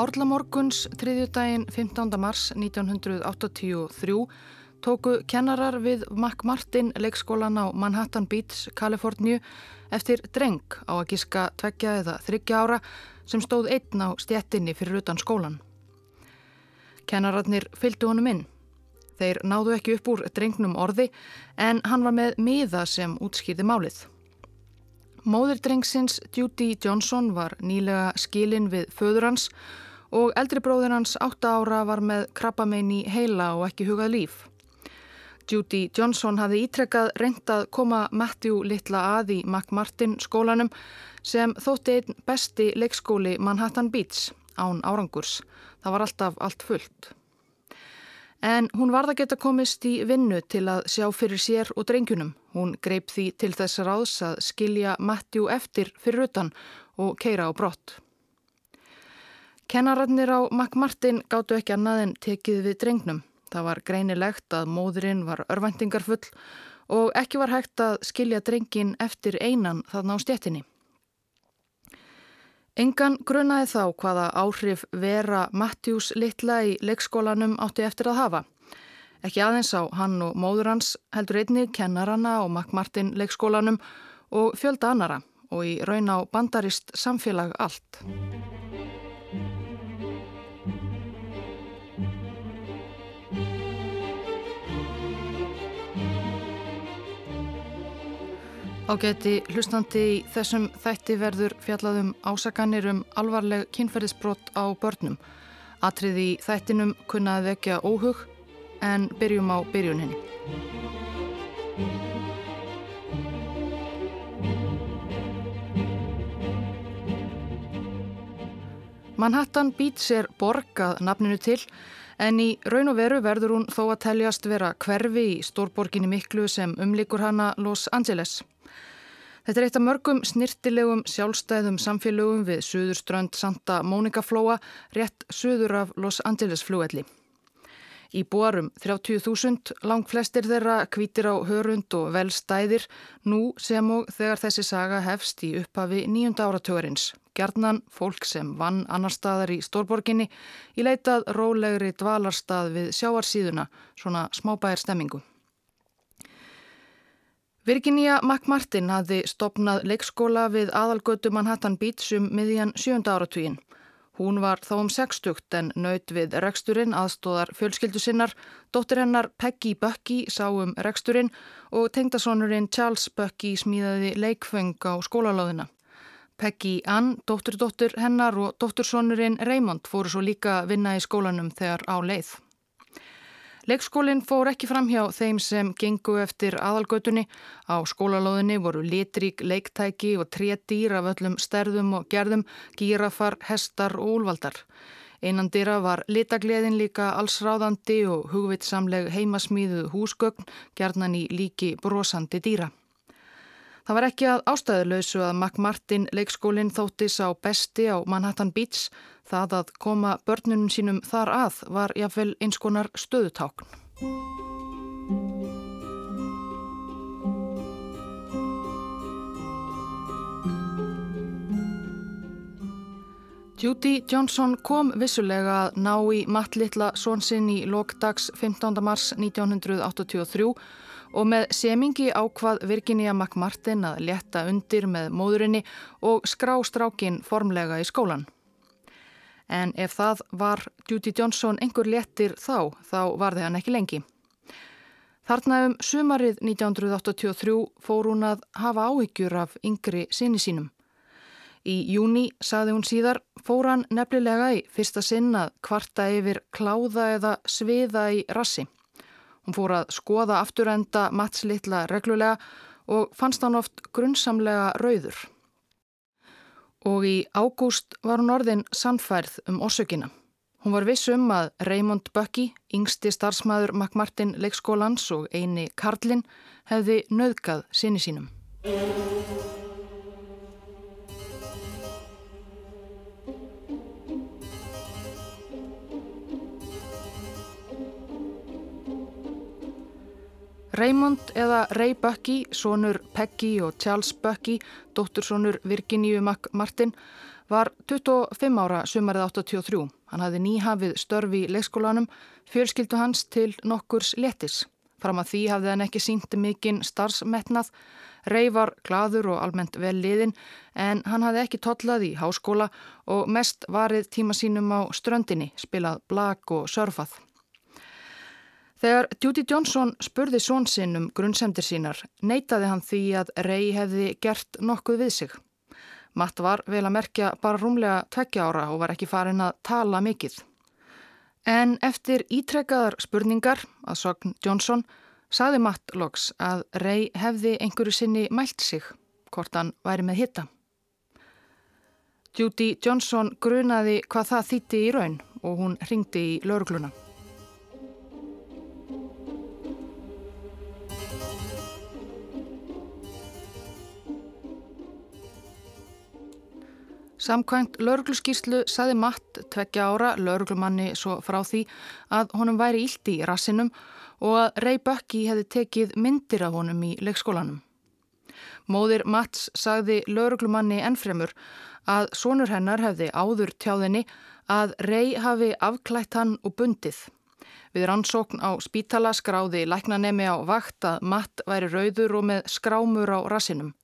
Árlamorguns þriðjudaginn 15. mars 1983 tóku kennarar við McMartin leikskólan á Manhattan Beach, Kaliforníu eftir dreng á að gíska tveggja eða þryggja ára sem stóð einn á stjettinni fyrir utan skólan. Kennararnir fylgdu honum inn. Þeir náðu ekki upp úr drengnum orði en hann var með miða sem útskýrði málið. Móður drengsins Judy Johnson var nýlega skilin við föður hans og eldri bróður hans 8 ára var með krabbamein í heila og ekki hugað líf. Judy Johnson hafði ítrekkað reyndað koma Matthew litla að í McMartin skólanum sem þótti einn besti leikskóli Manhattan Beach án árangurs. Það var alltaf allt fullt. En hún varða geta komist í vinnu til að sjá fyrir sér og drengjunum. Hún greip því til þess ráðs að skilja Matthew eftir fyrir utan og keira á brott. Kennararnir á McMartin gáttu ekki annað en tekið við drengnum. Það var greinilegt að móðurinn var örvendingarfull og ekki var hægt að skilja drengin eftir einan þarna á stjettinni. Engan grunaði þá hvaða áhrif vera Matthews litla í leikskólanum átti eftir að hafa. Ekki aðeins á hann og móður hans heldur einni kennarana á McMartin leikskólanum og fjölda annara og í raun á bandarist samfélag allt. Ágæti hlustandi í þessum þætti verður fjallaðum ásakanir um alvarleg kynferðisbrott á börnum. Atriði í þættinum kunnaði vekja óhug en byrjum á byrjuninni. Manhattan Beach er borgað nafninu til en í raun og veru verður hún þó að teljast vera hverfi í stórborginni miklu sem umlikur hana Los Angeles. Þetta er eitt af mörgum snirtilegum sjálfstæðum samfélögum við Suðurströnd Santa Mónika flóa rétt suður af Los Angeles flúelli. Í búarum 30.000 lang flestir þeirra kvítir á hörund og velstæðir nú sem og þegar þessi saga hefst í upphafi nýjunda áratögarins. Gjarnan fólk sem vann annar staðar í Stórborginni í leitað rólegri dvalarstað við sjáarsíðuna, svona smábæðir stemmingu. Virginia McMartin hafði stopnað leikskóla við aðalgötu Manhattan Beach um miðjan sjönda áratvíin. Hún var þá um sextugt en nöyt við reksturinn aðstóðar fjölskyldu sinnar, dóttir hennar Peggy Bucky sá um reksturinn og tengdasónurinn Charles Bucky smíðaði leikfeng á skólalóðina. Peggy Ann, dótturdóttur hennar og dóttursónurinn Raymond fóru svo líka vinna í skólanum þegar á leið. Leikskólinn fór ekki fram hjá þeim sem gengu eftir aðalgötunni. Á skólalóðinni voru litrík, leiktæki og trétýr af öllum sterðum og gerðum, gírafar, hestar og úlvaldar. Einandira var litagleðin líka allsráðandi og hugvitsamleg heimasmíðuð húsgögn, gerðnan í líki brosandi dýra. Það var ekki að ástæðuleysu að McMartin leikskólinn þóttis á besti á Manhattan Beach Það að koma börnunum sínum þar að var jáfnvel eins konar stöðutákn. Judy Johnson kom vissulega að ná í matlittla svonsinn í lokdags 15. mars 1983 og með semingi ákvað Virginia McMartin að leta undir með móðurinni og skrá strákin formlega í skólan en ef það var Judy Johnson einhver léttir þá, þá varði hann ekki lengi. Þarna um sumarið 1983 fór hún að hafa áhyggjur af yngri sinni sínum. Í júni, saði hún síðar, fór hann nefnilega í fyrsta sinn að kvarta yfir kláða eða sviða í rassi. Hún fór að skoða afturenda mattslittla reglulega og fannst hann oft grunnsamlega rauður og í ágúst var hún orðin sannfærð um orsökina. Hún var viss um að Raymond Bucky, yngsti starfsmæður McMartin leikskólans og eini Karlin hefði nöðgað sinni sínum. Raymond eða Ray Bucky, sonur Peggy og Charles Bucky, dóttursonur Virginíu McMartin, var 25 ára sumarið 83. Hann hafði nýhafið störfi í leikskólanum, fjölskyldu hans til nokkurs letis. Fram að því hafði hann ekki sínt mikinn starfsmetnað, Rey var gladur og almennt vel liðin en hann hafði ekki tollað í háskóla og mest varið tíma sínum á ströndinni, spilað blag og surfað. Þegar Judy Johnson spurði svonsinn um grunnsemdir sínar, neytaði hann því að Rey hefði gert nokkuð við sig. Matt var vel að merkja bara rúmlega tveggja ára og var ekki farin að tala mikið. En eftir ítrekkaðar spurningar að sogn Johnson saði Matt loks að Rey hefði einhverju sinni mælt sig, hvort hann væri með hitta. Judy Johnson grunaði hvað það þýtti í raun og hún ringdi í laurugluna. Samkvæmt laurugluskýrslu saði Matt tveggja ára lauruglumanni svo frá því að honum væri íldi í rassinum og að Ray Bucky hefði tekið myndir af honum í leikskólanum. Móðir Matts sagði lauruglumanni ennfremur að sonur hennar hefði áður tjáðinni að Ray hafi afklætt hann og bundið. Við rannsókn á spítala skráði læknanemi á vakt að Matt væri rauður og með skrámur á rassinum.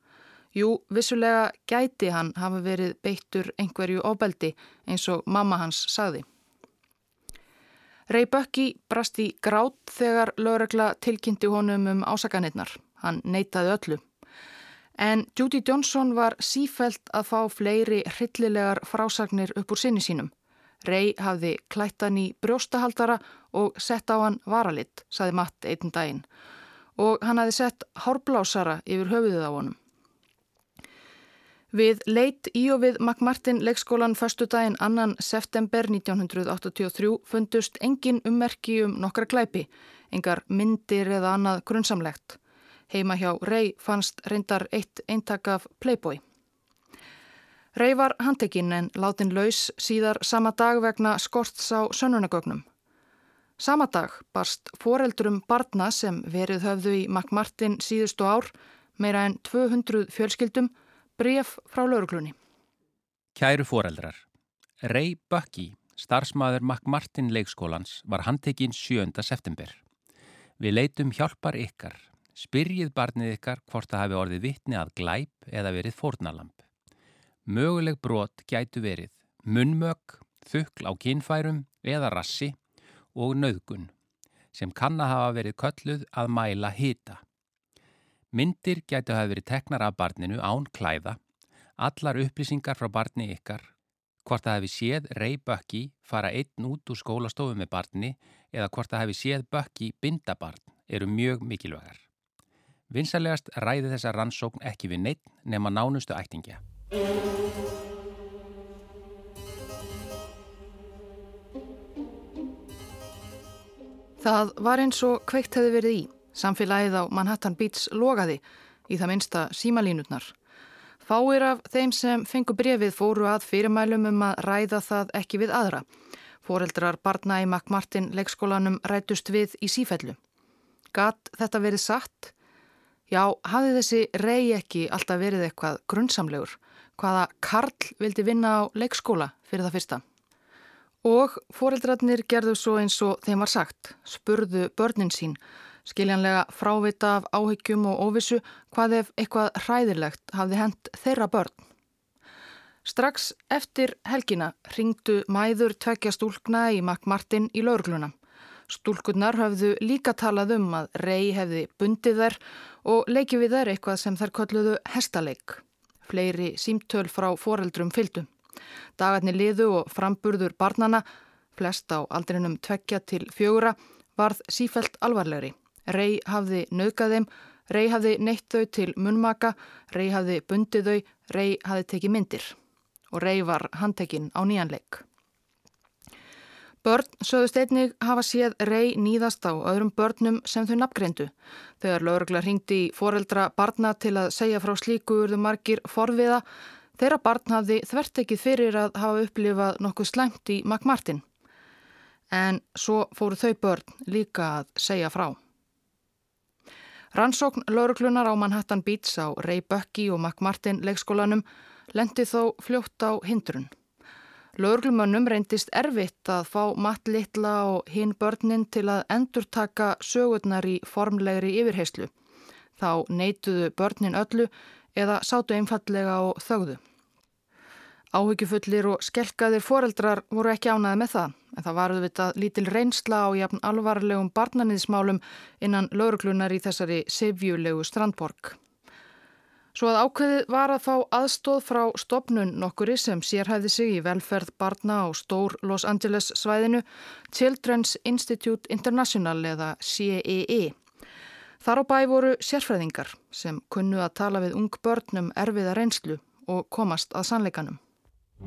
Jú, vissulega gæti hann hafa verið beittur einhverju óbeldi eins og mamma hans sagði. Ray Bucky brast í grát þegar lögregla tilkynnti honum um ásakanirnar. Hann neytaði öllu. En Judy Johnson var sífælt að fá fleiri hryllilegar frásagnir upp úr sinni sínum. Ray hafði klættan í brjóstahaldara og sett á hann varalitt, saði Matt einn daginn. Og hann hafði sett hárblásara yfir höfuðið á honum. Við leit í og við McMartin leikskólan förstu daginn annan september 1983 fundust engin ummerki um nokkra glæpi, engar myndir eða annað grunnsamlegt. Heima hjá Rey fannst reyndar eitt eintak af Playboy. Rey var handekinn en látin laus síðar sama dag vegna skorts á sönunagögnum. Sama dag barst foreldurum barna sem verið höfðu í McMartin síðustu ár, meira en 200 fjölskyldum, Bref frá lauruglunni. Kæru foreldrar. Ray Bucky, starfsmæður McMartin leikskólans, var handtekinn 7. september. Við leitum hjálpar ykkar. Spyrjið barnið ykkar hvort það hafi orðið vittni að glæp eða verið fórnalamp. Möguleg brot gætu verið munnmög, þukl á kinnfærum eða rassi og nöðgun sem kann að hafa verið kölluð að mæla hita. Myndir gætu hafa verið teknar af barninu án klæða, allar upplýsingar frá barni ykkar, hvort það hefði séð Ray Bucky fara einn út úr skólastofu með barni eða hvort það hefði séð Bucky binda barn eru mjög mikilvægar. Vinsalegast ræði þessa rannsókn ekki við neitt nema nánustu ættingja. Það var eins og kveikt hefði verið í. Samfélagið á Manhattan Beach logaði í það minsta símalínutnar. Fáir af þeim sem fengu brefið fóru að fyrirmælum um að ræða það ekki við aðra. Fóreldrar barna í McMartin leikskólanum rætust við í sífellu. Gat þetta verið satt? Já, hafði þessi rey ekki alltaf verið eitthvað grunnsamlegur? Hvaða Karl vildi vinna á leikskóla fyrir það fyrsta? Og fóreldrarnir gerðu svo eins og þeim var sagt, spurðu börnin sín skiljanlega frávita af áhyggjum og óvissu hvað ef eitthvað hræðilegt hafði hent þeirra börn. Strax eftir helgina ringdu mæður tvekja stúlkna í McMartin í laurugluna. Stúlkunnar hafðu líka talað um að rey hefði bundið þær og leikið við þær eitthvað sem þær kolluðu hestaleik. Fleiri símtöl frá foreldrum fylgdu. Dagarni liðu og framburður barnana, flest á aldrinum tvekja til fjögura, varð sífelt alvarlegri. Rey hafði nöðgað þeim, Rey hafði neitt þau til munmaka, Rey hafði bundið þau, Rey hafði tekið myndir og Rey var handtekinn á nýjanleik. Börn sögðust einnig hafa séð Rey nýðast á öðrum börnum sem þau nafngreindu. Þegar laurugla ringdi í foreldra barna til að segja frá slíku urðu margir forviða, þeirra barn hafði þvert ekkið fyrir að hafa upplifað nokkuð slæmt í McMartin. En svo fóru þau börn líka að segja frá. Rannsókn lauruglunar á Manhattan Beach á Ray Bucky og McMartin leikskólanum lendi þó fljótt á hindrun. Lauruglumönnum reyndist erfitt að fá Matt Littla og hinn börnin til að endurtaka sögurnar í formlegri yfirheyslu. Þá neituðu börnin öllu eða sátu einfallega og þögðu. Áhyggjufullir og skelkaðir foreldrar voru ekki ánaði með það, en það varuð vitað lítil reynsla á jafn alvarlegum barnaniðsmálum innan lauruglunar í þessari sefjulegu strandborg. Svo að ákveðið var að fá aðstóð frá stopnun nokkuri sem sérhæfði sig í velferð barna á stór Los Angeles svæðinu Children's Institute International eða CEE. E. Þar á bæ voru sérfræðingar sem kunnu að tala við ung börnum erfiða reynslu og komast að sannleikanum. Á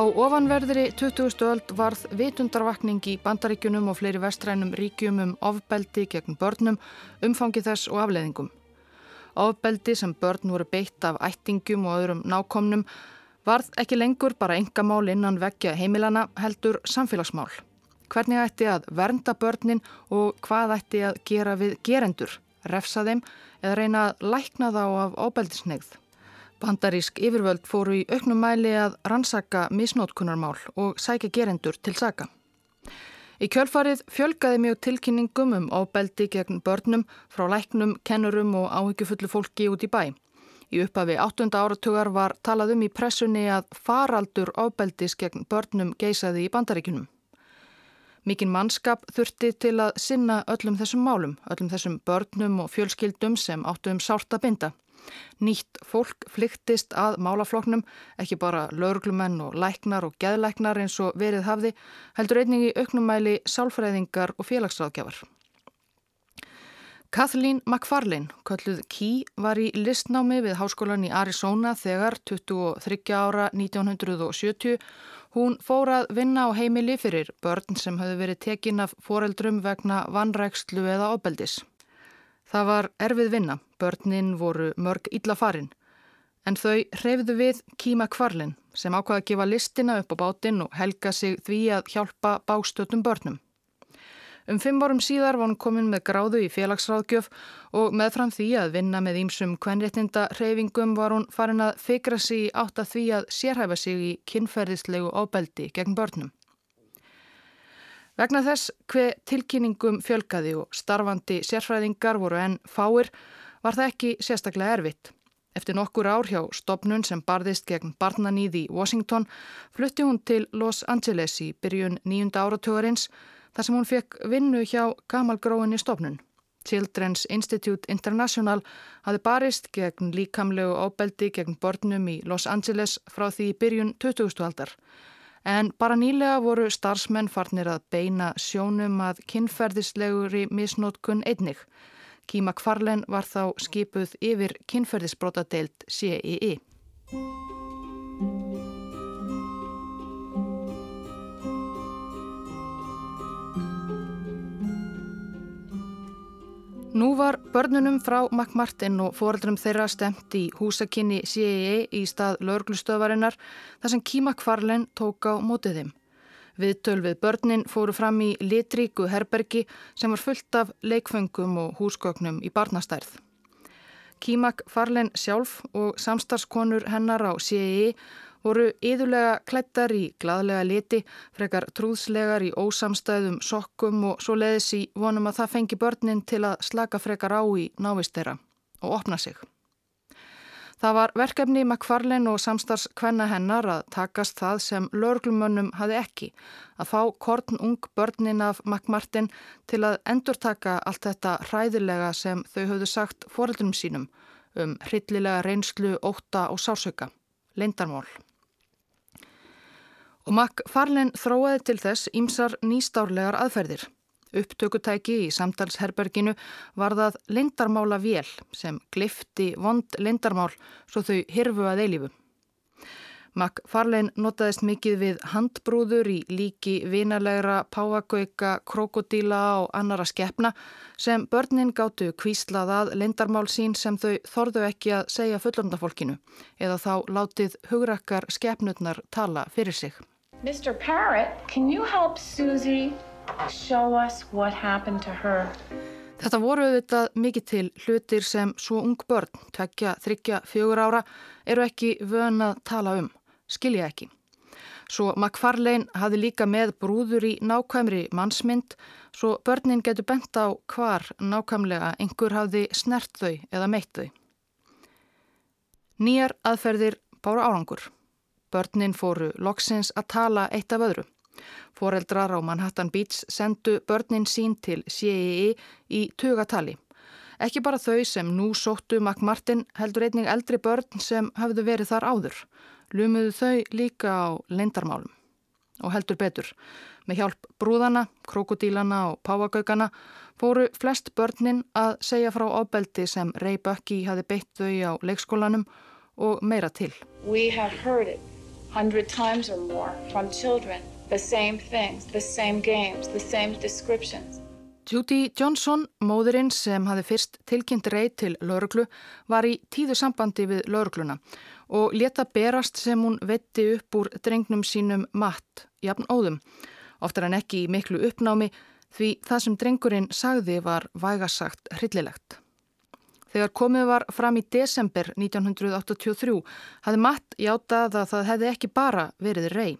ofanverðri 20. öld varð vitundarvakning í bandaríkunum og fleiri vestrænum ríkjum um ofbeldi gegn börnum, umfangi þess og afleðingum. Ofbeldi sem börn voru beitt af ættingum og öðrum nákomnum varð ekki lengur bara engamál innan vekkja heimilana heldur samfélagsmál. Hvernig ætti að vernda börnin og hvað ætti að gera við gerendur, refsa þeim eða reyna að lækna þá af ofbeldisnegð? Bandarísk yfirvöld fóru í auknum mæli að rannsaka misnótkunarmál og sækja gerendur til saka. Í kjölfarið fjölgaði mjög tilkynningum um ábeldi gegn börnum frá læknum, kennurum og áhyggjufullu fólki út í bæ. Í upphafi 8. áratugar var talað um í pressunni að faraldur ábeldis gegn börnum geisaði í bandaríkunum. Mikinn mannskap þurfti til að sinna öllum þessum málum, öllum þessum börnum og fjölskyldum sem áttu um sárt að binda. Nýtt fólk flyktist að málafloknum, ekki bara laurglumenn og læknar og geðlæknar eins og verið hafði, heldur einning í auknumæli sálfræðingar og félagsráðgjafar. Kathleen McFarlane, kölluð Key, var í listnámi við háskólan í Arizona þegar 23 ára 1970. Hún fór að vinna á heimili fyrir börn sem höfðu verið tekin af foreldrum vegna vannrækslu eða ábeldis. Það var erfið vinna, börnin voru mörg illa farin, en þau hreyfðu við Kíma Kvarlin sem ákvaði að gefa listina upp á bátinn og helga sig því að hjálpa bástötum börnum. Um fimm árum síðar var hann komin með gráðu í félagsráðgjöf og meðfram því að vinna með ímsum kvenréttinda hreyfingum var hún farin að fikra sig átt að því að sérhæfa sig í kynferðislegu ábeldi gegn börnum. Vegna þess hver tilkynningum fjölkaði og starfandi sérfræðingar voru enn fáir var það ekki sérstaklega erfitt. Eftir nokkur ár hjá stopnun sem barðist gegn barnanýði í Washington flutti hún til Los Angeles í byrjun nýjunda áratögarins þar sem hún fekk vinnu hjá gamalgróinni stopnun. Children's Institute International hafi barist gegn líkamlegu ábeldi gegn bornum í Los Angeles frá því byrjun 20. aldar. En bara nýlega voru starfsmenn farnir að beina sjónum að kynferðisleguri misnótkun einnig. Kíma Kvarlen var þá skipuð yfir kynferðisbrótadeild CII. Nú var börnunum frá McMartin og foreldrum þeirra stemt í húsakinni CIA í stað laurglustöðvarinnar þar sem Kíma Kvarlen tók á mótið þeim. Viðtöl við börnin fóru fram í litríku herbergi sem var fullt af leikfengum og húsgögnum í barnastærð. Kímak Farlen sjálf og samstarfskonur hennar á CIA voru yðurlega klættar í gladlega liti, frekar trúðslegar í ósamstæðum sokkum og svo leiðis í vonum að það fengi börnin til að slaka frekar á í návistera og opna sig. Það var verkefni McFarlane og samstarfskvenna hennar að takast það sem lörglumönnum hafi ekki, að fá korn ung börnin af McMartin til að endurtaka allt þetta hræðilega sem þau höfðu sagt foreldrum sínum um hryllilega reynslu, óta og sásauka, leindarmól. Og McFarlane þróaði til þess ímsar nýstárlegar aðferðir. Upptökutæki í samtalsherberginu var það lindarmála vél sem glifti vond lindarmál svo þau hirfu að eilifu. McFarlane notaðist mikið við handbrúður í líki vinalegra páagauka, krokodíla og annara skeppna sem börnin gáttu kvíslað að lindarmál sín sem þau þorðu ekki að segja fullorndafólkinu eða þá látið hugrakkar skeppnutnar tala fyrir sig. Mr. Parrot, can you help Susie show us what happened to her? Þetta voru auðvitað mikið til hlutir sem svo ung börn, tvekja, þryggja, fjögur ára, eru ekki vön að tala um skilja ekki. Svo McFarlane hafi líka með brúður í nákvæmri mannsmynd svo börnin getur bent á hvar nákvæmlega einhver hafi snert þau eða meitt þau. Nýjar aðferðir bára árangur. Börnin fóru loksins að tala eitt af öðru. Fóreldrar á Manhattan Beach sendu börnin sín til CII í tugatali. Ekki bara þau sem nú sóttu McMartin heldur einning eldri börn sem hafðu verið þar áður lumuðu þau líka á leindarmálum. Og heldur betur, með hjálp brúðana, krokodílana og páagaukana fóru flest börnin að segja frá ábeldi sem Ray Bucky hafi beitt þau á leikskólanum og meira til. We have heard it hundred times or more from children, the same things, the same games, the same descriptions. Judy Johnson, móðurinn sem hafi fyrst tilkynnt Ray til lauruglu, var í tíðu sambandi við laurugluna og leta berast sem hún vetti upp úr drengnum sínum matt, jafn óðum. Oftar en ekki í miklu uppnámi því það sem drengurinn sagði var vægasagt hryllilegt. Þegar komið var fram í desember 1983 hafði Matt játað að það hefði ekki bara verið rey.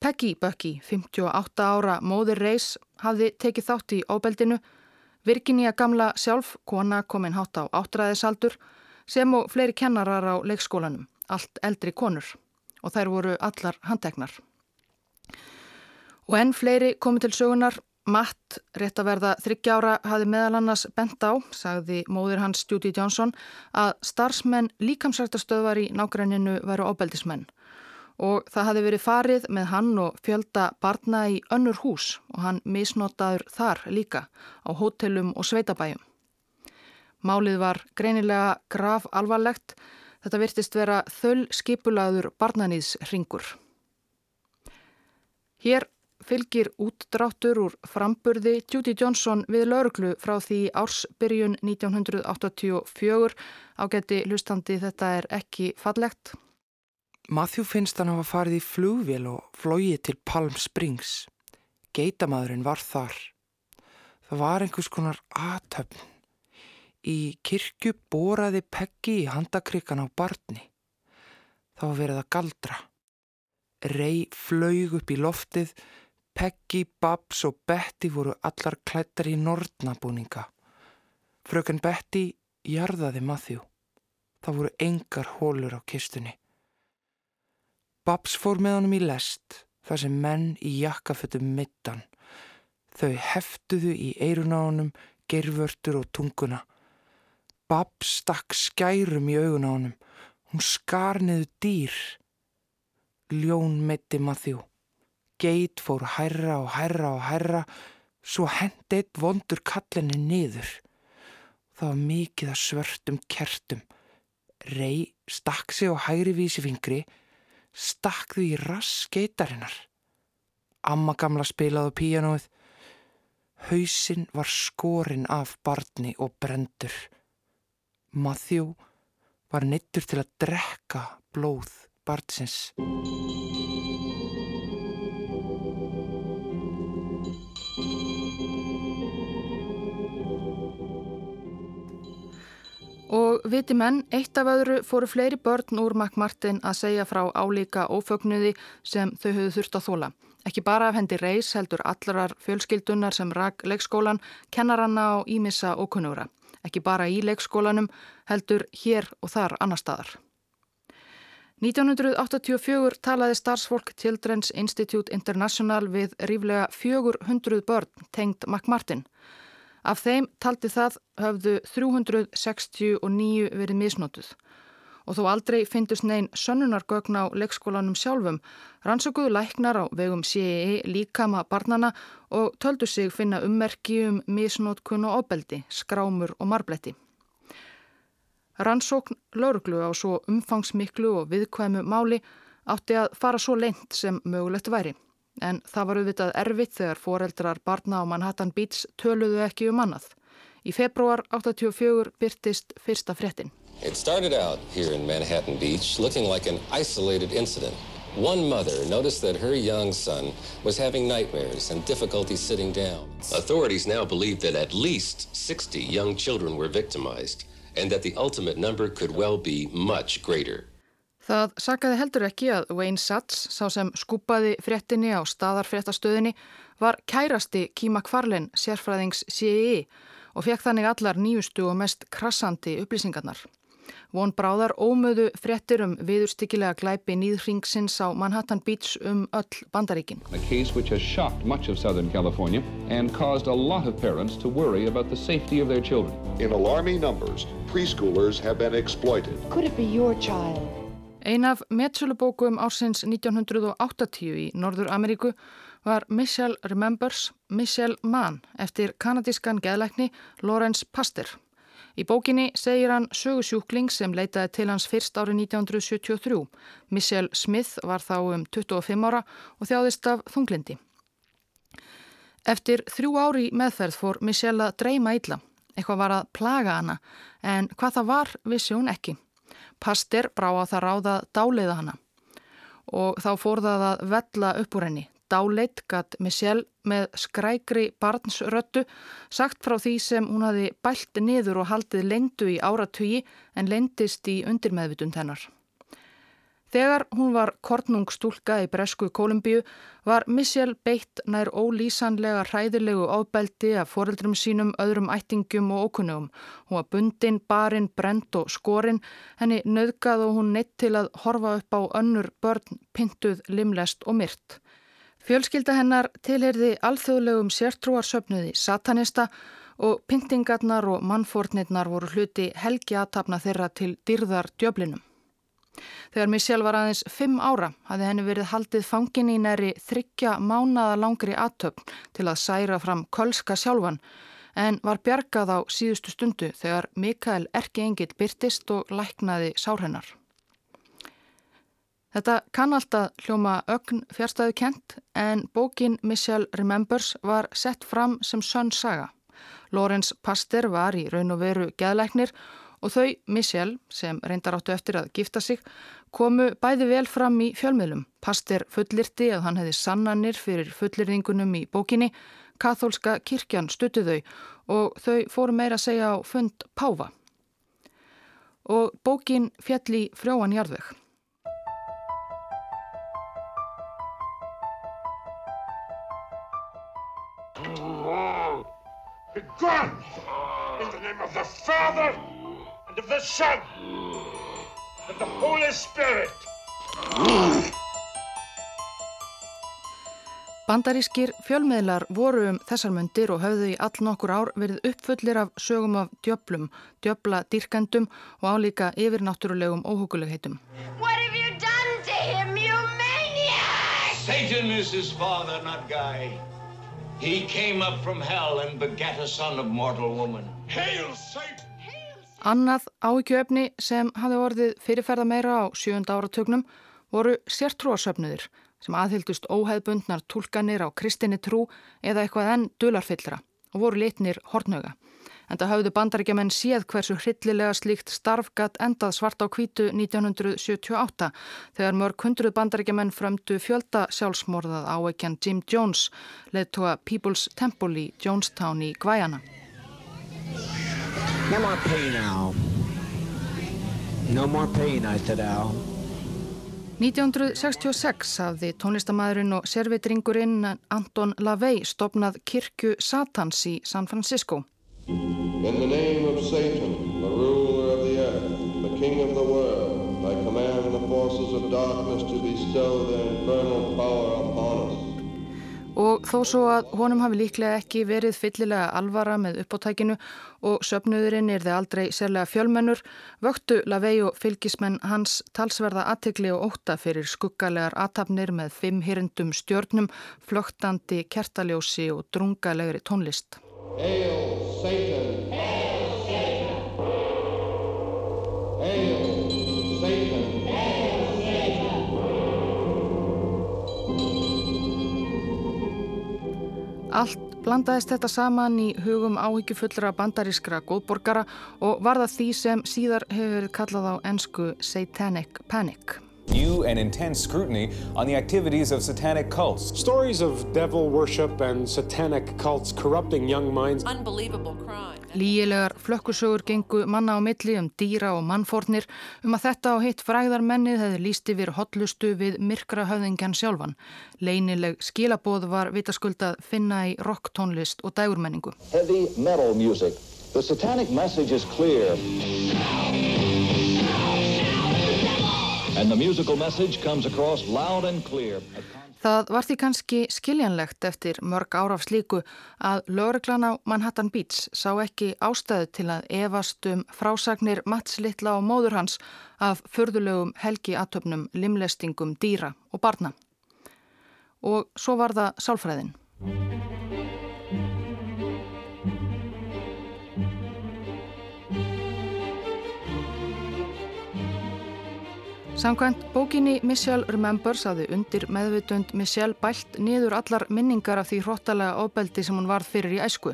Peggy Bucky, 58 ára móðir reys, hafði tekið þátt í óbeldinu. Virginia gamla sjálf, kona kominn hátt á áttræðisaldur, sem og fleiri kennarar á leikskólanum, allt eldri konur og þær voru allar handtegnar. Og enn fleiri komið til sögunar, Matt, rétt að verða þryggjára, hafi meðal annars bent á, sagði móðir hans Judy Johnson, að starfsmenn líkamsrættastöðvar í nágræninu veru óbeldismenn og það hafi verið farið með hann og fjölda barna í önnur hús og hann misnotaður þar líka á hótelum og sveitabæjum. Málið var greinilega graf alvarlegt. Þetta virtist vera þöll skipulaður barnanýðs ringur. Hér fylgir útdráttur úr framburði Judy Johnson við lauruglu frá því ársbyrjun 1984. Ágætti hlustandi þetta er ekki fallegt. Matthew finnst hann hafa farið í flugvél og flóið til Palm Springs. Geitamadurinn var þar. Það var einhvers konar aðtöfn Í kirkju boraði Peggi í handakrikan á barni. Það var verið að galdra. Rey flög upp í loftið, Peggi, Babs og Betty voru allar klættar í nordnabúninga. Fröken Betty jarðaði Matthew. Það voru engar hólur á kistunni. Babs fór með honum í lest, þar sem menn í jakkafötum mittan. Þau heftuðu í eirun á honum, gerförtur og tunguna. Babb stakk skærum í augun á honum. Hún skar niður dýr. Ljón meiti Matthew. Geit fór hærra og hærra og hærra, svo hendi eitt vondur kallinni niður. Það var mikið að svörtum kertum. Rey stakk sig á hægri vísifingri, stakk þau í rass geitarinnar. Amma gamla spilaði á píjanóið. Hausinn var skorinn af barni og brendur. Matthew var neittur til að drekka blóð barnsins. Viti menn, eitt af öðru fóru fleiri börn úr McMartin að segja frá álíka ófögnuði sem þau höfðu þurft að þóla. Ekki bara af hendi reys heldur allarar fjölskyldunar sem rak leikskólan, kennaranna og ímissa ókunnura ekki bara í leikskólanum, heldur hér og þar annar staðar. 1984 talaði starfsfólk Children's Institute International við ríflega 400 börn tengd McMartin. Af þeim taldi það höfðu 369 verið misnótuð og þó aldrei fyndust neyn sönnunargögn á leikskólanum sjálfum, rannsökuðu læknar á vegum CEE líkama barnana og töldu sig finna ummerki um misnótkun og óbeldi, skrámur og marbletti. Rannsókn lauruglu á svo umfangsmiklu og viðkvæmu máli átti að fara svo leint sem mögulegt væri. En það var auðvitað erfitt þegar foreldrar barna á Manhattan Beach töluðu ekki um annað. Í februar 84 byrtist fyrsta fréttin. It started out here in Manhattan Beach looking like an isolated incident. One mother noticed that her young son was having nightmares and difficulty sitting down. Authorities now believe that at least 60 young children were victimized and that the ultimate number could well be much greater. Það sakaði heldur ekki að Wayne Satz, sá sem skúpaði fréttinni á staðarfréttastöðinni, var kærasti Kíma Kvarlin, sérfræðings CIE og fekk þannig allar nýjustu og mest krassandi upplýsingarnar. Von Bráðar ómöðu fréttir um viðurstykkilega glæpi nýðringsins á Manhattan Beach um öll bandaríkin. A case which has shocked much of Southern California and caused a lot of parents to worry about the safety of their children. In alarming numbers, preschoolers have been exploited. Could it be your child? Ein af metsölubókum ársins 1980 í Norður Ameríku var Michelle Remembers Michelle Mann eftir kanadískan geðleikni Lawrence Pastor. Í bókinni segir hann sögusjúkling sem leitaði til hans fyrst árið 1973. Michelle Smith var þá um 25 ára og þjáðist af þunglindi. Eftir þrjú ári meðferð fór Michelle að dreyma illa. Eitthvað var að plaga hana en hvað það var vissi hún ekki. Pastir brá á það ráða dáleiða hana og þá fór það að vella upp úr henni dáleitt gatt Michelle með skrækri barnsröttu sagt frá því sem hún hafi bælt niður og haldið lendu í áratugi en lendist í undirmeðvitund hennar. Þegar hún var kornungstúlka í Bresku Kolumbíu var Michelle beitt nær ólýsanlega hræðilegu ábeldi af foreldrum sínum, öðrum ættingum og ókunnugum. Hún var bundin, barinn, brent og skorinn, henni nöðgað og hún neitt til að horfa upp á önnur börn, pintuð, limlest og myrt. Fjölskylda hennar tilherði alþjóðlegum sértrúarsöfnuði satanista og pyntingarnar og mannfórnirnar voru hluti helgi aðtapna þeirra til dyrðar djöflinum. Þegar Michelle var aðeins fimm ára hafði henni verið haldið fangin í næri þryggja mánada langri aðtöfn til að særa fram kölska sjálfan en var bjargað á síðustu stundu þegar Mikael Erki Engil byrtist og læknaði sárhennar. Þetta kann alltaf hljóma ögn fjárstæðu kent en bókin Michelle Remembers var sett fram sem sönn saga. Lawrence Pasteur var í raun og veru geðleiknir og þau, Michelle, sem reyndar áttu eftir að gifta sig, komu bæði vel fram í fjölmiðlum. Pasteur fullirti að hann hefði sannanir fyrir fullirðingunum í bókinni, kathólska kirkjan stutu þau og þau fóru meira að segja á fund Páfa. Og bókin fjalli frjóan jarðvegg. Be gone! In the name of the Father, and of the Son, and the Holy Spirit! Bandarískir fjölmiðlar voru um þessar myndir og höfðu í all nokkur ár verið uppfullir af sögum af djöblum, djöbla dýrkendum og álíka yfirnáttúrulegum óhugulegheitum. What have you done to him, you maniac? Satan is his father, not Guy. He came up from hell and begat a son of mortal woman. Hail Satan! Annað áhyggjöfni sem hafði orðið fyrirferða meira á sjönda áratögnum voru sértrúasöfnuðir sem aðhyldust óheðbundnar tólkanir á kristinni trú eða eitthvað enn dularfyllra og voru litnir hortnöga en það hafðu bandaríkjaman séð hversu hryllilega slíkt starfgat endað svart á kvítu 1978 þegar mörg hundruð bandaríkjaman frömdu fjölda sjálfsmorðað áeikjan Jim Jones leðtóa People's Temple í Jonestown í Gvæjana. No more pain, Al. No more pain, I said, Al. 1966 hafði tónlistamæðurinn og servitringurinn Anton LaVey stopnað kirkju Satans í San Francisco. In the name of Satan, the ruler of the earth, the king of the world, I command the forces of darkness to bestow their Og þó svo að honum hafi líklega ekki verið fyllilega alvara með uppáttækinu og söpnuðurinn er þið aldrei sérlega fjölmennur, vöktu Lavei og fylgismenn hans talsverða aðtegli og óta fyrir skuggalegar aðtapnir með fimm hirndum stjörnum, flögtandi kertaljósi og drungalegri tónlist. Hail Allt blandaðist þetta saman í hugum áhyggjufullra bandarískra góðborgara og var það því sem síðar hefur verið kallað á ennsku Satanic Panic. New and intense scrutiny on the activities of satanic cults. Stories of devil worship and satanic cults corrupting young minds. Unbelievable crime. Líilegar flökkusögur gengu manna á milli um dýra og mannfórnir um að þetta á hitt fræðarmennið hefði líst yfir hotlustu við myrkra höfðingjan sjálfan. Leinileg skilabóð var vitaskuldað finna í rocktónlist og dægurmenningu. Heavy metal music. The satanic message is clear. And the musical message comes across loud and clear. Það var því kannski skiljanlegt eftir mörg áraf slíku að lögreglan á Manhattan Beach sá ekki ástæðu til að evast um frásagnir Mats Littla og móður hans af förðulegum helgi atöfnum, limlestingum, dýra og barna. Og svo var það sálfræðin. Samkvæmt bókinni Michelle Remembers hafði undir meðvitund Michelle bælt niður allar minningar af því hróttalega ofbeldi sem hún varð fyrir í æsku.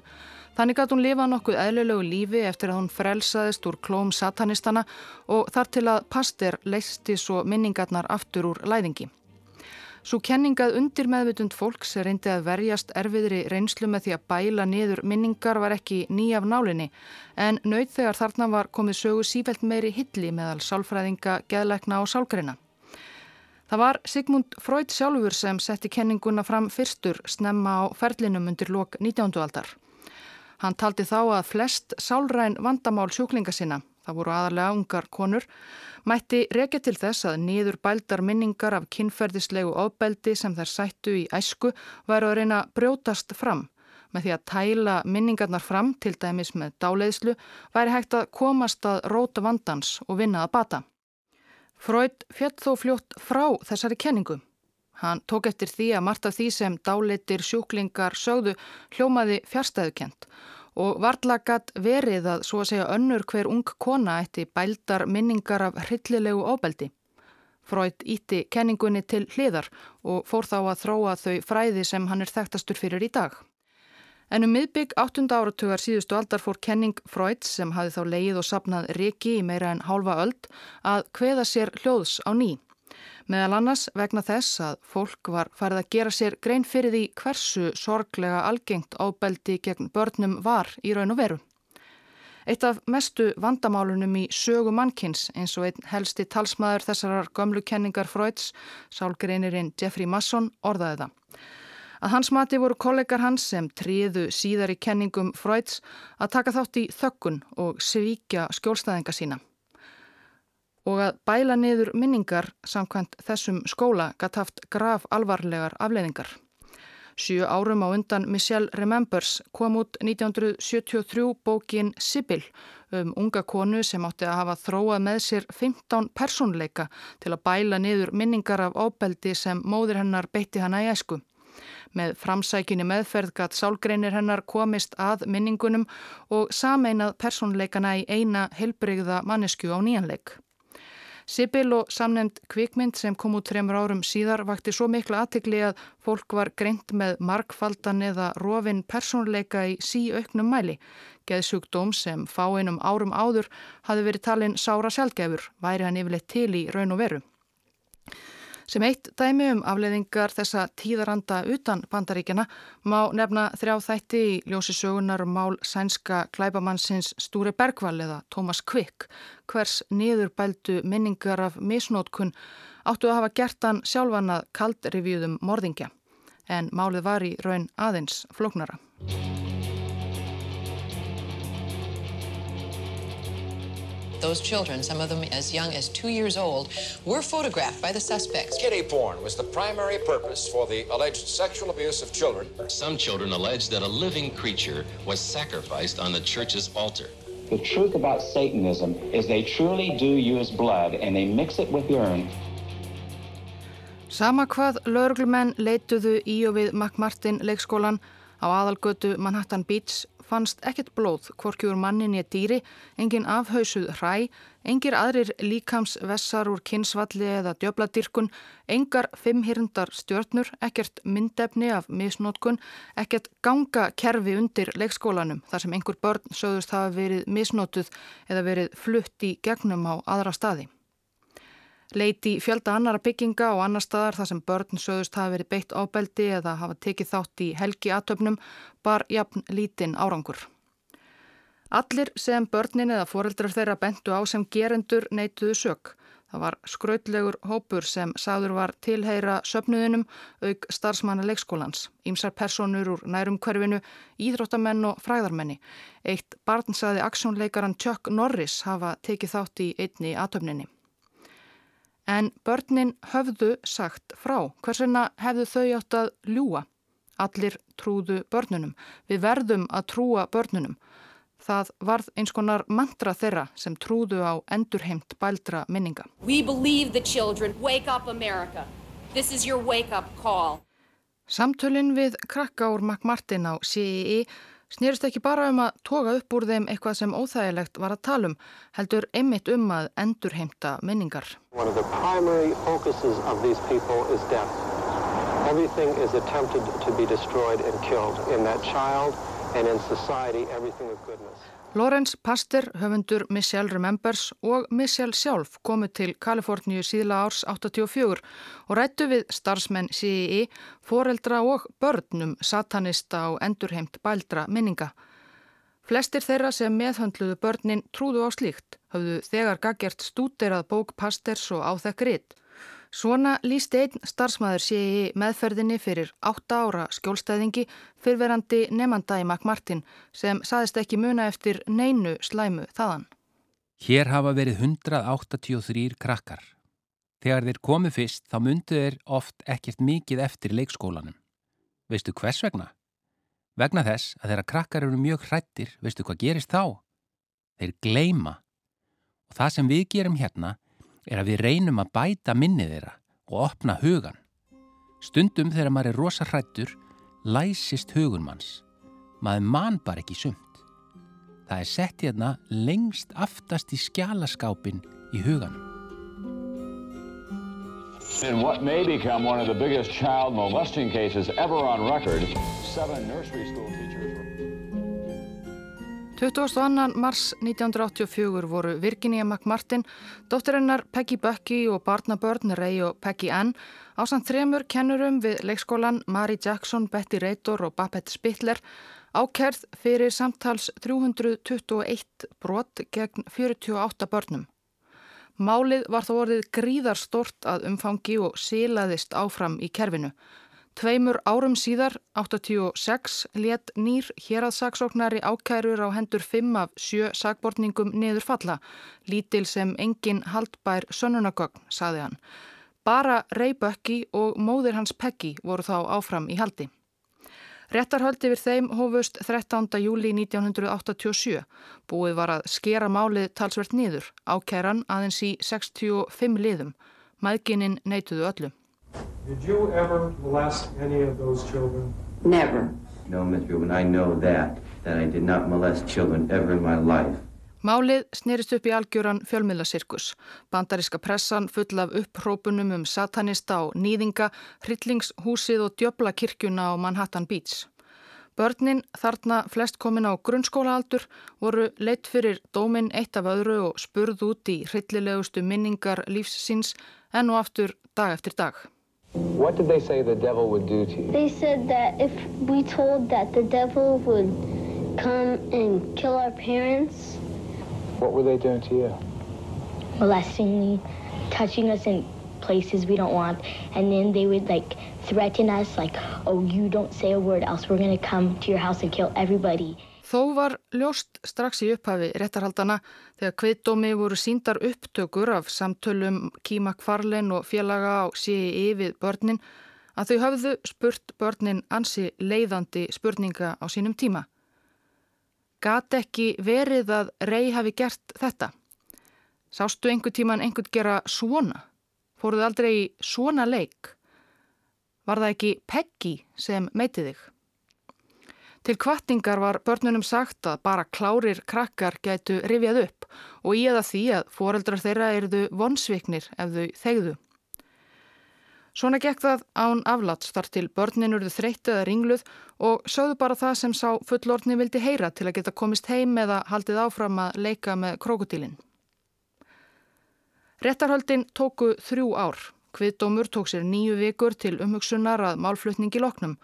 Þannig gæti hún lifað nokkuð eðlulegu lífi eftir að hún frelsaðist úr klóm satanistana og þar til að Pasteur leisti svo minningarnar aftur úr læðingi. Svo kenningað undir meðvitund fólks reyndi að verjast erfiðri reynslu með því að bæla niður minningar var ekki nýjaf nálinni en nöyð þegar þarna var komið sögu sífælt meiri hilli meðal sálfræðinga, geðleikna og sálgreina. Það var Sigmund Freud sjálfur sem setti kenninguna fram fyrstur snemma á ferlinum undir lok 19. aldar. Hann taldi þá að flest sálræn vandamál sjúklinga sinna, það voru aðalega ungar konur, mætti rekja til þess að niður bældar minningar af kynferðislegu ofbeldi sem þær sættu í æsku væru að reyna brjótast fram. Með því að tæla minningarnar fram, til dæmis með dáleiðslu, væri hægt að komast að róta vandans og vinna að bata. Freud fjall þó fljótt frá þessari kenningu. Hann tók eftir því að margt af því sem dáleitir sjúklingar sögðu hljómaði fjárstæðukent og varðlagat verið að svo að segja önnur hver ung kona eitti bældar minningar af hryllilegu óbeldi. Freud ítti kenningunni til hliðar og fór þá að þróa þau fræði sem hann er þekktastur fyrir í dag. En um miðbygg 8. áratugar síðustu aldar fór kenning Freud sem hafi þá leið og sapnað riki í meira en hálfa öld að hveða sér hljóðs á ný. Meðal annars vegna þess að fólk var farið að gera sér grein fyrir því hversu sorglega algengt ábeldi gegn börnum var í raun og veru. Eitt af mestu vandamálunum í sögu mannkins eins og einn helsti talsmaður þessarar gömlu kenningar Freuds, sálgreinirinn Jeffrey Masson, orðaði það. Að hans mati voru kollegar hans sem tríðu síðar í kenningum Freuds að taka þátt í þökkun og svíkja skjólstæðinga sína og að bæla niður minningar samkvæmt þessum skóla gætt haft graf alvarlegar afleiðingar. Sjú árum á undan Michelle Remembers kom út 1973 bókin Sibyl um unga konu sem átti að hafa þróað með sér 15 personleika til að bæla niður minningar af óbeldi sem móðir hennar beitti hana í esku. Með framsækinni meðferð gatt sálgreinir hennar komist að minningunum og sameinað personleikana í eina helbreyða mannesku á nýjanleik. Sibyl og samnefnd kvikmynd sem kom út tremur árum síðar vakti svo miklu aðtikli að fólk var greint með markfaldan eða rofin persónleika í síauknum mæli. Geðsjúkdóm sem fáinum árum áður hafi verið talin sára sjálfgefur, væri hann yfirleitt til í raun og veru. Sem eitt dæmi um afleiðingar þessa tíðaranda utan bandaríkjana má nefna þrjá þætti í ljósi sögunar um mál sænska klæbamannsins Stúri Bergvall eða Thomas Quick, hvers niðurbældu minningar af misnótkun áttu að hafa gert hann sjálfan að kaldrivjúðum morðingja, en málið var í raun aðeins flóknara. Those children, some of them as young as two years old, were photographed by the suspects. Kitty porn was the primary purpose for the alleged sexual abuse of children. Some children allege that a living creature was sacrificed on the church's altar. The truth about Satanism is they truly do use blood and they mix it with urine. Sama hvað lauruglumenn leituðu í og við McMartin leikskólan á aðalgötu Manhattan Beach fannst ekkert blóð, hvorkjur mannin ég dýri, engin afhausuð hræ, engir aðrir líkamsvessar úr kynsvalli eða djöbladirkun, engar fimmhyrndar stjörnur, ekkert myndefni af misnótkun, ekkert ganga kerfi undir leikskólanum þar sem einhver börn sögðust hafa verið misnótuð eða verið flutt í gegnum á aðra staði. Leiti fjölda annara bygginga og annar staðar þar sem börn sögust hafa verið beitt ábeldi eða hafa tekið þátt í helgi aðtöfnum bar jafn lítinn árangur. Allir sem börnin eða foreldrar þeirra bentu á sem gerendur neituðu sök. Það var skrautlegur hópur sem sagður var tilheyra söpnuðinum auk starfsmanna leikskólans, ímsar personur úr nærum hverfinu, íþróttamenn og fræðarmenni. Eitt barn saði aksjónleikaran Chuck Norris hafa tekið þátt í einni aðtöfninni. En börnin höfðu sagt frá. Hversina hefðu þau átt að ljúa? Allir trúðu börnunum. Við verðum að trúa börnunum. Það varð eins konar mantra þeirra sem trúðu á endurheimt bældra minninga. Samtölinn við krakka úr McMartin á CEE snýrist ekki bara um að toga upp úr þeim eitthvað sem óþægilegt var að tala um, heldur einmitt um að endurheimta minningar. Lawrence Pastor, höfundur Michelle Remembers og Michelle sjálf komu til Kaliforníu síðla árs 84 og rættu við starfsmenn CII, foreldra og börnum satanista og endurheimt bældra minninga. Flestir þeirra sem meðhöndluðu börnin trúðu á slíkt, hafðu þegar gaggjert stúderað bók Pasters og áþekk ritt. Svona líst einn starfsmæður sé í meðferðinni fyrir 8 ára skjólstæðingi fyrverandi nefnda í McMartin sem saðist ekki muna eftir neinu slæmu þaðan. Hér hafa verið 183 krakkar. Þegar þeir komu fyrst þá myndu þeir oft ekkert mikið eftir leikskólanum. Veistu hvers vegna? Vegna þess að þeirra krakkar eru mjög hrættir, veistu hvað gerist þá? Þeir gleima. Og það sem við gerum hérna er að við reynum að bæta minnið þeirra og opna hugan. Stundum þegar maður er rosa hrættur, læsist hugun manns. Maður man bara ekki sumt. Það er sett hérna lengst aftast í skjálaskápin í huganum. In 22. mars 1984 voru Virginia McMartin, dóttirinnar Peggy Bucky og barnabörn Ray og Peggy Ann á samt þremur kennurum við leikskólan Mary Jackson, Betty Reitor og Babette Spittler ákerð fyrir samtals 321 brot gegn 48 börnum. Málið var þó orðið gríðarstort að umfangi og sílaðist áfram í kerfinu. Tveimur árum síðar, 86, let nýr héraðsaksóknari ákærur á hendur 5 af 7 sagbortningum niður falla. Lítil sem engin haldbær sönnunagögn, saði hann. Bara Ray Bucky og móðir hans Peggy voru þá áfram í haldi. Réttarhöldi við þeim hófust 13. júli 1987. Búið var að skera málið talsvert niður. Ákæran aðeins í 65 liðum. Mæðgininn neituðu öllu. Did you ever molest any of those children? Never. No, Miss Rubin, I know that, that I did not molest children ever in my life. Málið snerist upp í algjöran fjölmiðlasirkus. Bandaríska pressan full af upprópunum um satanista og nýðinga, hryllingshúsið og djöblakirkjuna á Manhattan Beach. Börnin, þarna flest komin á grunnskólaaldur, voru leitt fyrir dóminn eitt af öðru og spurð út í hryllilegustu minningar lífsins enn og aftur dag eftir dag. What did they say the devil would do to you? They said that if we told that the devil would come and kill our parents. What were they doing to you? Molesting me, touching us in places we don't want. And then they would like threaten us like, oh, you don't say a word else we're going to come to your house and kill everybody. Þó var ljóst strax í upphafi réttarhaldana þegar kviðdómi voru síndar upptökur af samtölum Kíma Kvarlin og félaga á CII við börnin að þau hafðu spurt börnin ansi leiðandi spurninga á sínum tíma. Gat ekki verið að rey hafi gert þetta? Sástu einhver tíman einhvern gera svona? Fóruð aldrei svona leik? Var það ekki Peggy sem meiti þig? Til kvartingar var börnunum sagt að bara klárir krakkar gætu rifjað upp og í eða því að foreldrar þeirra erðu vonsviknir ef þau þegðu. Svona gekk það án afláts þar til börnin urðu þreytt eða ringluð og sögðu bara það sem sá fullortni vildi heyra til að geta komist heim eða haldið áfram að leika með krokodílinn. Réttarhöldin tóku þrjú ár. Kviðdómur tók sér nýju vikur til umhugsunar að málflutningi loknum.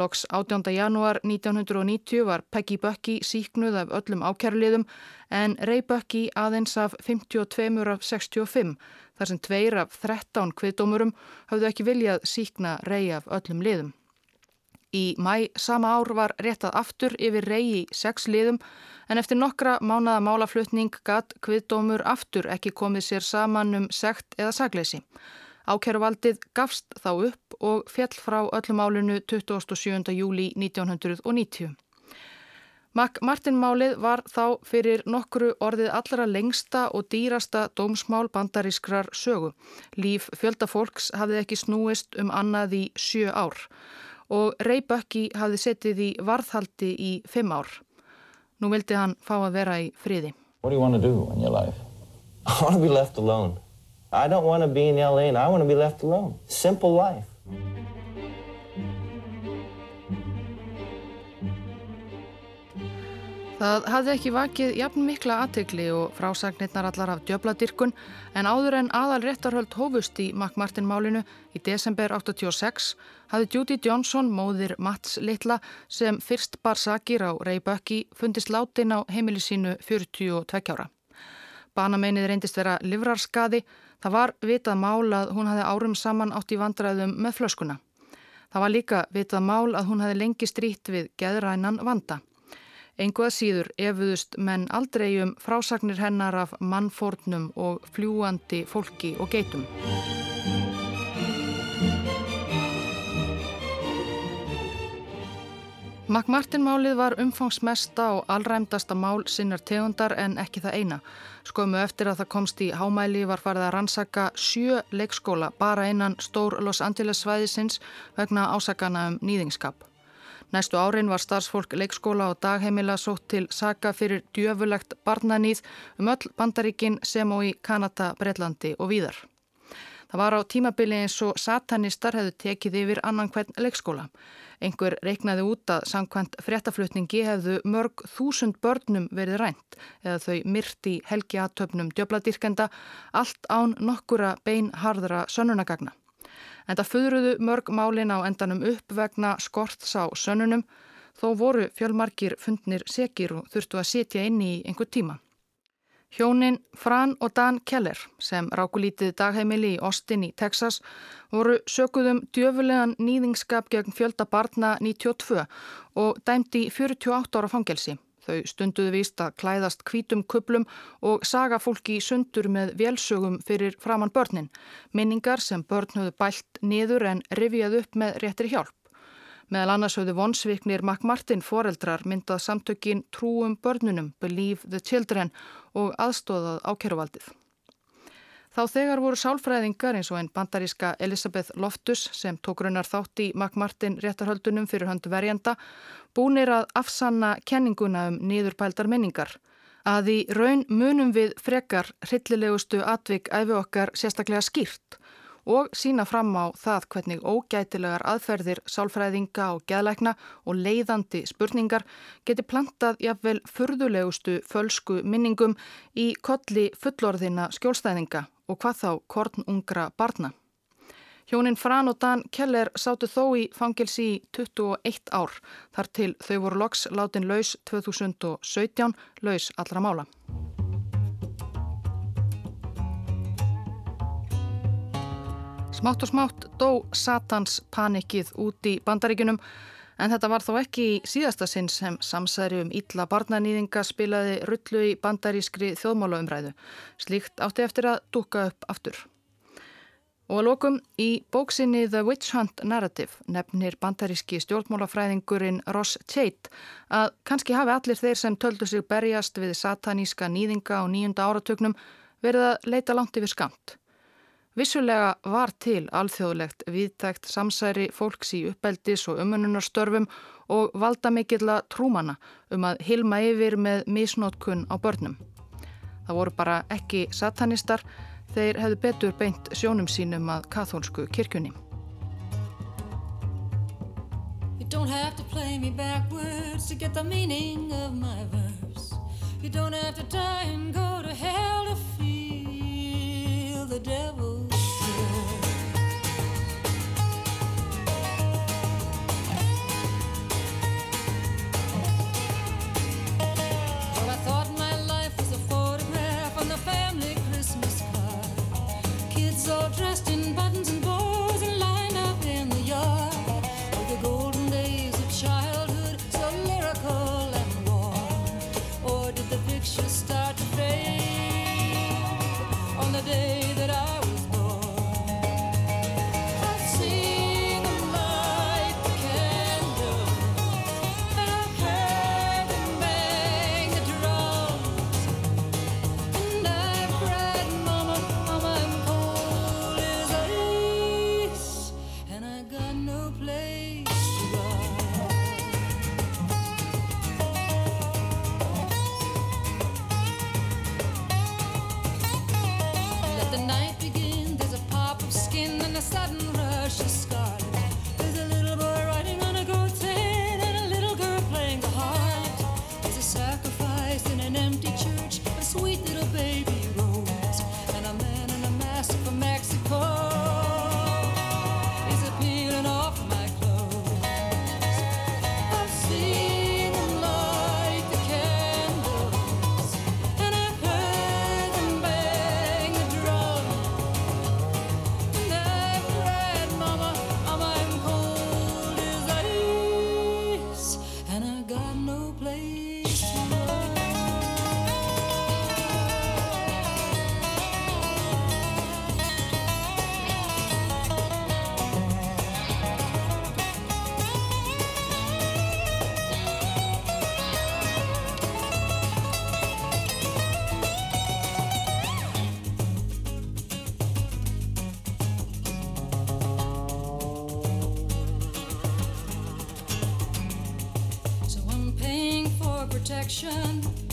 Loks 18. janúar 1990 var Peggy Bucky síknuð af öllum ákjærliðum en Ray Bucky aðeins af 52 af 65 þar sem tveir af 13 kviðdómurum hafðu ekki viljað síkna Ray af öllum liðum. Í mæ sama ár var réttað aftur yfir Ray í sex liðum en eftir nokkra mánaða málaflutning gatt kviðdómur aftur ekki komið sér saman um sekt eða sagleysi. Ákjæruvaldið gafst þá upp og fjall frá öllum álunu 27. júli 1990. Mac Martin málið var þá fyrir nokkru orðið allra lengsta og dýrasta dómsmál bandarískrar sögu. Líf fjöldafólks hafði ekki snúist um annað í sjö ár og Ray Bucky hafði setið í varðhaldi í fimm ár. Nú vildi hann fá að vera í friði. Do you want to do in your life? I want to be left alone. I don't want to be in LA and I want to be left alone. Simple life. Það hafði ekki vakið jafn mikla aðtegli og frásagnirnar allar af djöbladirkun en áður en aðal réttarhöld hófust í McMartin málinu í desember 86 hafði Judy Johnson, móðir Mats Littla sem fyrst bar sakir á Ray Bucky fundist látin á heimili sínu 42 ára. Banameinið reyndist vera livrarskadi Það var vitað mál að hún hafði árum saman átt í vandræðum með flöskuna. Það var líka vitað mál að hún hafði lengi strít við geðrænan vanda. Engu að síður efuðust menn aldrei um frásagnir hennar af mannfórnum og fljúandi fólki og geitum. McMartin-málið var umfangsmesta og allræmdasta mál sinnar tegundar en ekki það eina. Skömmu eftir að það komst í hámæli var farið að rannsaka sjö leikskóla bara innan stór Los Angeles svæðisins vegna ásakana um nýðingskap. Næstu árin var starfsfólk leikskóla og dagheimila sótt til saka fyrir djöfulegt barnanýð um öll bandaríkin sem og í Kanada, Breitlandi og víðar. Það var á tímabili eins og satanistar hefðu tekið yfir annan hvern leikskóla. Einhver reiknaði út að samkvæmt fréttaflutningi hefðu mörg þúsund börnum verið rænt eða þau myrti helgi aðtöfnum djöbladýrkenda allt án nokkura beinharðra sönnunagagna. En það föðruðu mörg málin á endanum upp vegna skorts á sönnunum þó voru fjölmarkir fundnir sekir og þurftu að setja inn í einhver tíma. Hjónin Fran og Dan Keller sem rákulítið dagheimili í Austin í Texas voru sökuðum djöfulegan nýðingskap gegn fjölda barna 92 og dæmdi 48 ára fangelsi. Þau stunduðu víst að klæðast kvítum kuplum og saga fólki sundur með velsögum fyrir framann börnin. Minningar sem börn höfðu bælt niður en rivjað upp með réttri hjálp. Meðal annars höfðu vonsviknir McMartin foreldrar myndað samtökin Trúum börnunum, Believe the Children og aðstóðað ákeruvaldið. Þá þegar voru sálfræðingar eins og einn bandaríska Elisabeth Loftus sem tók raunar þátt í McMartin réttarhöldunum fyrir höndu verjanda búnir að afsanna kenninguna um niðurpældar minningar. Að í raun munum við frekar hryllilegustu atvik æfi okkar sérstaklega skýrt og sína fram á það hvernig ógætilegar aðferðir sálfræðinga og geðleikna og leiðandi spurningar geti plantað jafnvel furðulegustu fölsku minningum í kolli fullorðina skjólstæðinga og hvað þá kornungra barna. Hjónin Fran og Dan Keller sátu þó í fangilsi í 21 ár þar til þau voru loks látin laus 2017, laus allra mála. Smátt og smátt dó Satans panikið út í bandaríkunum en þetta var þó ekki í síðasta sinn sem samsæri um ítla barnanýðinga spilaði rullu í bandarískri þjóðmálaumræðu. Slíkt átti eftir að dúka upp aftur. Og að lokum í bóksinni The Witch Hunt Narrative nefnir bandaríski stjórnmálafræðingurinn Ross Tate að kannski hafi allir þeir sem töldu sig berjast við sataníska nýðinga á nýjunda áratögnum verið að leita langt yfir skamt. Vissulega var til alþjóðlegt viðtækt samsæri fólks í uppeldis og umununarstörfum og valda mikilla trúmana um að hilma yfir með misnótkun á börnum. Það voru bara ekki satanistar, þeir hefðu betur beint sjónum sínum að kathólsku kirkjunni. You don't have to play me backwards to get the meaning of my verse You don't have to die and go to hell to feel the devil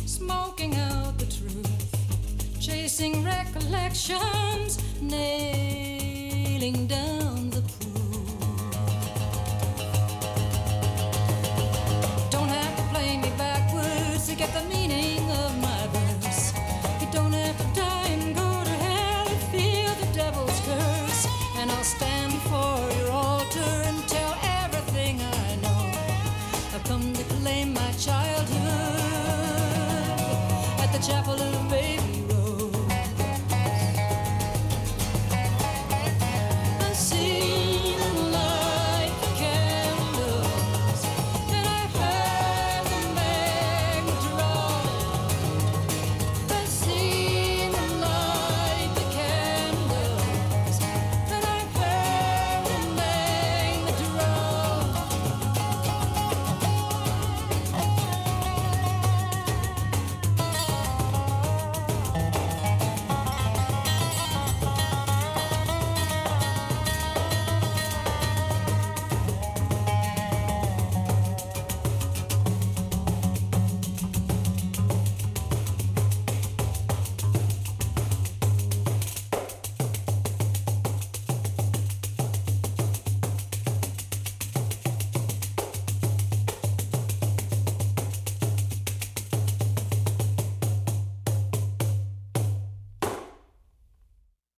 smoking out the truth, chasing recollections,